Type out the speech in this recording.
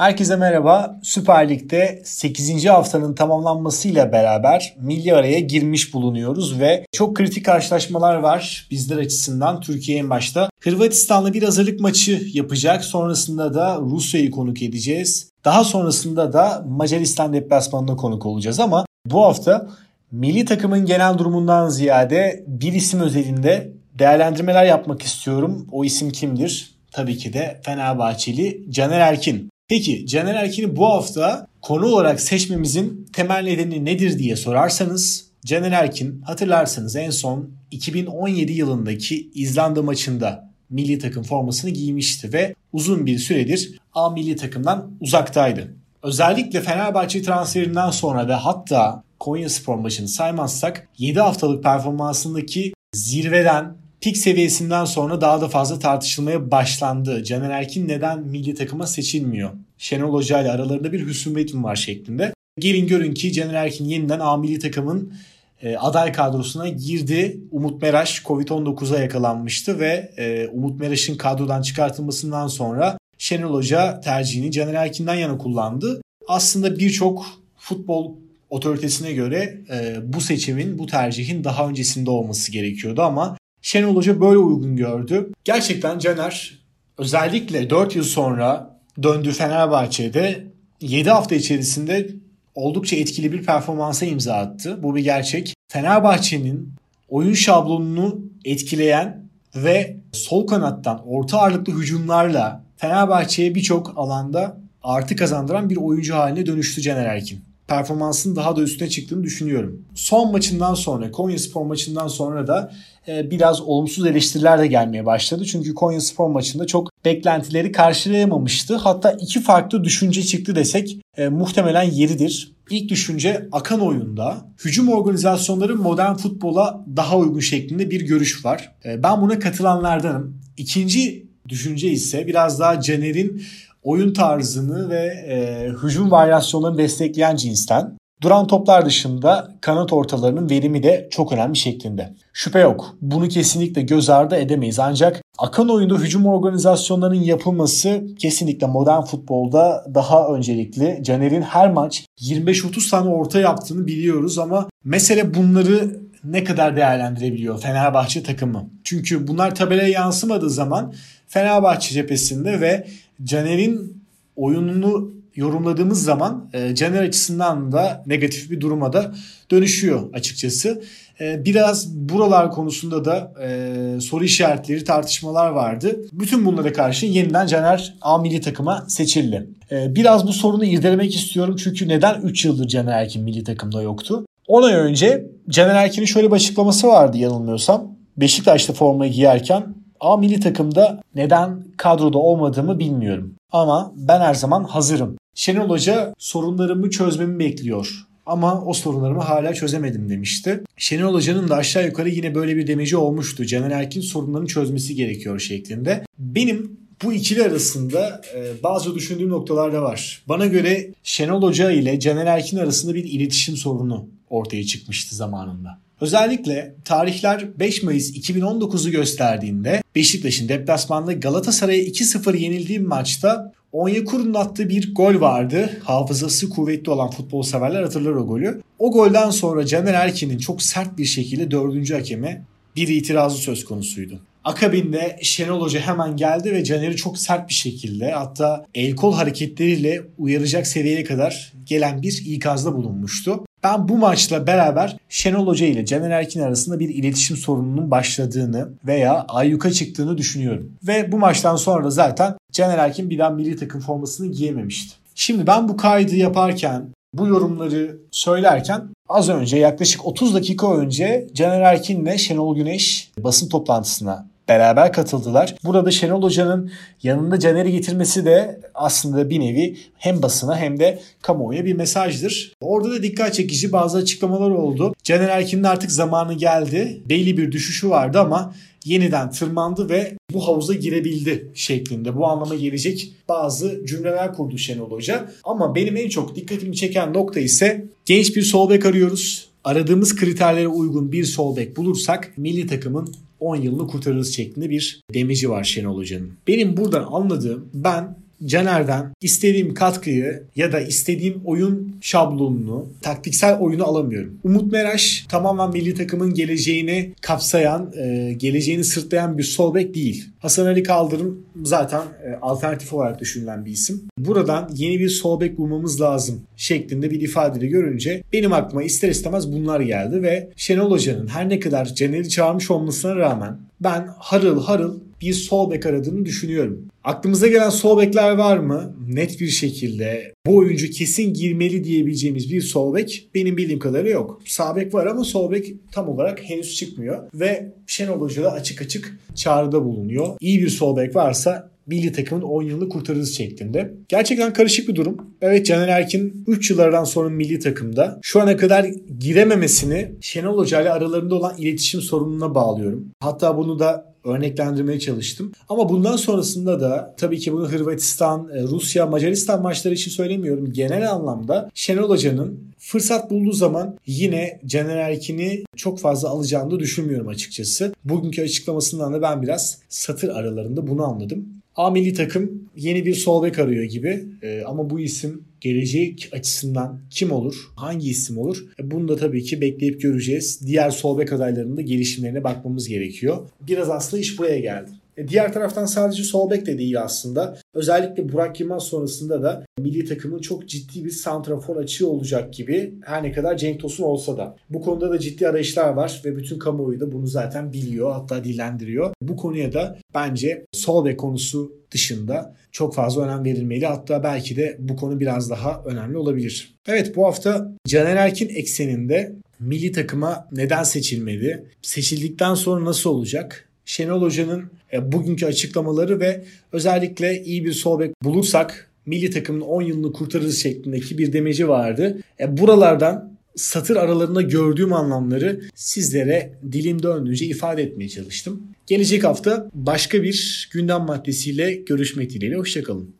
Herkese merhaba. Süper Lig'de 8. haftanın tamamlanmasıyla beraber milli araya girmiş bulunuyoruz ve çok kritik karşılaşmalar var bizler açısından Türkiye en başta. Hırvatistan'la bir hazırlık maçı yapacak. Sonrasında da Rusya'yı konuk edeceğiz. Daha sonrasında da Macaristan deplasmanına konuk olacağız ama bu hafta milli takımın genel durumundan ziyade bir isim özelinde değerlendirmeler yapmak istiyorum. O isim kimdir? Tabii ki de Fenerbahçeli Caner Erkin. Peki Caner Erkin'i bu hafta konu olarak seçmemizin temel nedeni nedir diye sorarsanız Caner Erkin hatırlarsanız en son 2017 yılındaki İzlanda maçında milli takım formasını giymişti ve uzun bir süredir A milli takımdan uzaktaydı. Özellikle Fenerbahçe transferinden sonra ve hatta Konya Spor maçını saymazsak 7 haftalık performansındaki zirveden pik seviyesinden sonra daha da fazla tartışılmaya başlandı. Caner Erkin neden milli takıma seçilmiyor? Şenol Hoca ile aralarında bir husumet mi var şeklinde. Gelin görün ki Caner Erkin yeniden A milli takımın e, aday kadrosuna girdi. Umut Meraş Covid-19'a yakalanmıştı ve e, Umut Meraş'ın kadrodan çıkartılmasından sonra Şenol Hoca tercihini Caner Erkin'den yana kullandı. Aslında birçok futbol otoritesine göre e, bu seçimin, bu tercihin daha öncesinde olması gerekiyordu ama Şenol Hoca böyle uygun gördü. Gerçekten Caner özellikle 4 yıl sonra döndüğü Fenerbahçe'de 7 hafta içerisinde oldukça etkili bir performansa imza attı. Bu bir gerçek. Fenerbahçe'nin oyun şablonunu etkileyen ve sol kanattan orta ağırlıklı hücumlarla Fenerbahçe'ye birçok alanda artı kazandıran bir oyuncu haline dönüştü Caner Erkin performansının daha da üstüne çıktığını düşünüyorum. Son maçından sonra, Konya Spor maçından sonra da e, biraz olumsuz eleştiriler de gelmeye başladı. Çünkü Konya Spor maçında çok beklentileri karşılayamamıştı. Hatta iki farklı düşünce çıktı desek e, muhtemelen yeridir. İlk düşünce akan oyunda hücum organizasyonları modern futbola daha uygun şeklinde bir görüş var. E, ben buna katılanlardanım. İkinci düşünce ise biraz daha Caner'in oyun tarzını ve e, hücum varyasyonlarını destekleyen cinsten. Duran toplar dışında kanat ortalarının verimi de çok önemli şeklinde. Şüphe yok. Bunu kesinlikle göz ardı edemeyiz. Ancak akan oyunda hücum organizasyonlarının yapılması kesinlikle modern futbolda daha öncelikli. Caner'in her maç 25-30 tane orta yaptığını biliyoruz ama mesele bunları ne kadar değerlendirebiliyor Fenerbahçe takımı. Çünkü bunlar tabelaya yansımadığı zaman Fenerbahçe cephesinde ve Caner'in oyununu yorumladığımız zaman e, Caner açısından da negatif bir duruma da dönüşüyor açıkçası. E, biraz buralar konusunda da e, soru işaretleri, tartışmalar vardı. Bütün bunlara karşı yeniden Caner A milli takıma seçildi. E, biraz bu sorunu irdelemek istiyorum çünkü neden 3 yıldır Caner Erkin milli takımda yoktu? 10 ay önce Caner Erkin'in şöyle bir açıklaması vardı yanılmıyorsam. Beşiktaş'ta formayı giyerken A milli takımda neden kadroda olmadığımı bilmiyorum. Ama ben her zaman hazırım. Şenol Hoca sorunlarımı çözmemi bekliyor. Ama o sorunlarımı hala çözemedim demişti. Şenol Hoca'nın da aşağı yukarı yine böyle bir demeci olmuştu. Caner Erkin sorunlarını çözmesi gerekiyor şeklinde. Benim bu ikili arasında e, bazı düşündüğüm noktalar da var. Bana göre Şenol Hoca ile Caner Erkin arasında bir iletişim sorunu ortaya çıkmıştı zamanında. Özellikle tarihler 5 Mayıs 2019'u gösterdiğinde Beşiktaş'ın deplasmanda Galatasaray'a 2-0 yenildiği maçta Onyekuru'nun attığı bir gol vardı. Hafızası kuvvetli olan futbol severler hatırlar o golü. O golden sonra Caner Erkin'in çok sert bir şekilde dördüncü hakeme bir itirazı söz konusuydu. Akabinde Şenol Hoca hemen geldi ve Caner'i çok sert bir şekilde hatta el kol hareketleriyle uyaracak seviyeye kadar gelen bir ikazda bulunmuştu. Ben bu maçla beraber Şenol Hoca ile Caner Erkin arasında bir iletişim sorununun başladığını veya ayyuka çıktığını düşünüyorum. Ve bu maçtan sonra da zaten Caner Erkin bir daha milli takım formasını giyememişti. Şimdi ben bu kaydı yaparken bu yorumları söylerken az önce yaklaşık 30 dakika önce Caner Erkin ile Şenol Güneş basın toplantısına beraber katıldılar. Burada Şenol Hoca'nın yanında Caner'i getirmesi de aslında bir nevi hem basına hem de kamuoya bir mesajdır. Orada da dikkat çekici bazı açıklamalar oldu. Caner Erkin'in artık zamanı geldi. Belli bir düşüşü vardı ama yeniden tırmandı ve bu havuza girebildi şeklinde. Bu anlama gelecek bazı cümleler kurdu Şenol Hoca. Ama benim en çok dikkatimi çeken nokta ise genç bir sol bek arıyoruz. Aradığımız kriterlere uygun bir sol bek bulursak milli takımın 10 yılını kurtarırız şeklinde bir demeci var Şenol Hoca'nın. Benim buradan anladığım ben Caner'den istediğim katkıyı ya da istediğim oyun şablonunu, taktiksel oyunu alamıyorum. Umut Meraş tamamen milli takımın geleceğini kapsayan, e, geleceğini sırtlayan bir sol bek değil. Hasan Ali Kaldırım zaten e, alternatif olarak düşünülen bir isim. Buradan yeni bir sol bek bulmamız lazım şeklinde bir ifadeli görünce benim aklıma ister istemez bunlar geldi ve Şenol Hoca'nın her ne kadar Caner'i çağırmış olmasına rağmen ben harıl harıl bir sol bek aradığını düşünüyorum. Aklımıza gelen sol bekler var mı? Net bir şekilde bu oyuncu kesin girmeli diyebileceğimiz bir sol bek benim bildiğim kadarıyla yok. Sağ bek var ama sol bek tam olarak henüz çıkmıyor ve Şenol Hoca da açık açık çağrıda bulunuyor. İyi bir sol bek varsa milli takımın 10 yılını kurtarırız şeklinde. Gerçekten karışık bir durum. Evet Caner Erkin 3 yıllardan sonra milli takımda şu ana kadar girememesini Şenol Hoca ile aralarında olan iletişim sorununa bağlıyorum. Hatta bunu da örneklendirmeye çalıştım. Ama bundan sonrasında da tabii ki bunu Hırvatistan, e, Rusya, Macaristan maçları için söylemiyorum. Genel anlamda Şenol Hoca'nın fırsat bulduğu zaman yine Caner Erkin'i çok fazla alacağını düşünmüyorum açıkçası. Bugünkü açıklamasından da ben biraz satır aralarında bunu anladım. A milli takım yeni bir sol bek arıyor gibi ee, ama bu isim gelecek açısından kim olur? Hangi isim olur? E, bunu da tabii ki bekleyip göreceğiz. Diğer sol bek adaylarının da gelişimlerine bakmamız gerekiyor. Biraz aslında iş buraya geldi. E, diğer taraftan sadece sol bek de değil aslında. Özellikle Burak Yılmaz sonrasında da milli takımın çok ciddi bir santrafor açığı olacak gibi her ne kadar Cenk Tosun olsa da. Bu konuda da ciddi arayışlar var ve bütün kamuoyu da bunu zaten biliyor hatta dillendiriyor. Bu konuya da bence sol bek konusu dışında çok fazla önem verilmeli. Hatta belki de bu konu biraz daha önemli olabilir. Evet bu hafta Caner Erkin ekseninde milli takıma neden seçilmedi? Seçildikten sonra nasıl olacak? Şenol Hoca'nın e, bugünkü açıklamaları ve özellikle iyi bir sol bek bulursak milli takımın 10 yılını kurtarırız şeklindeki bir demeci vardı. E, buralardan satır aralarında gördüğüm anlamları sizlere dilim döndüğünce ifade etmeye çalıştım. Gelecek hafta başka bir gündem maddesiyle görüşmek dileğiyle. Hoşçakalın.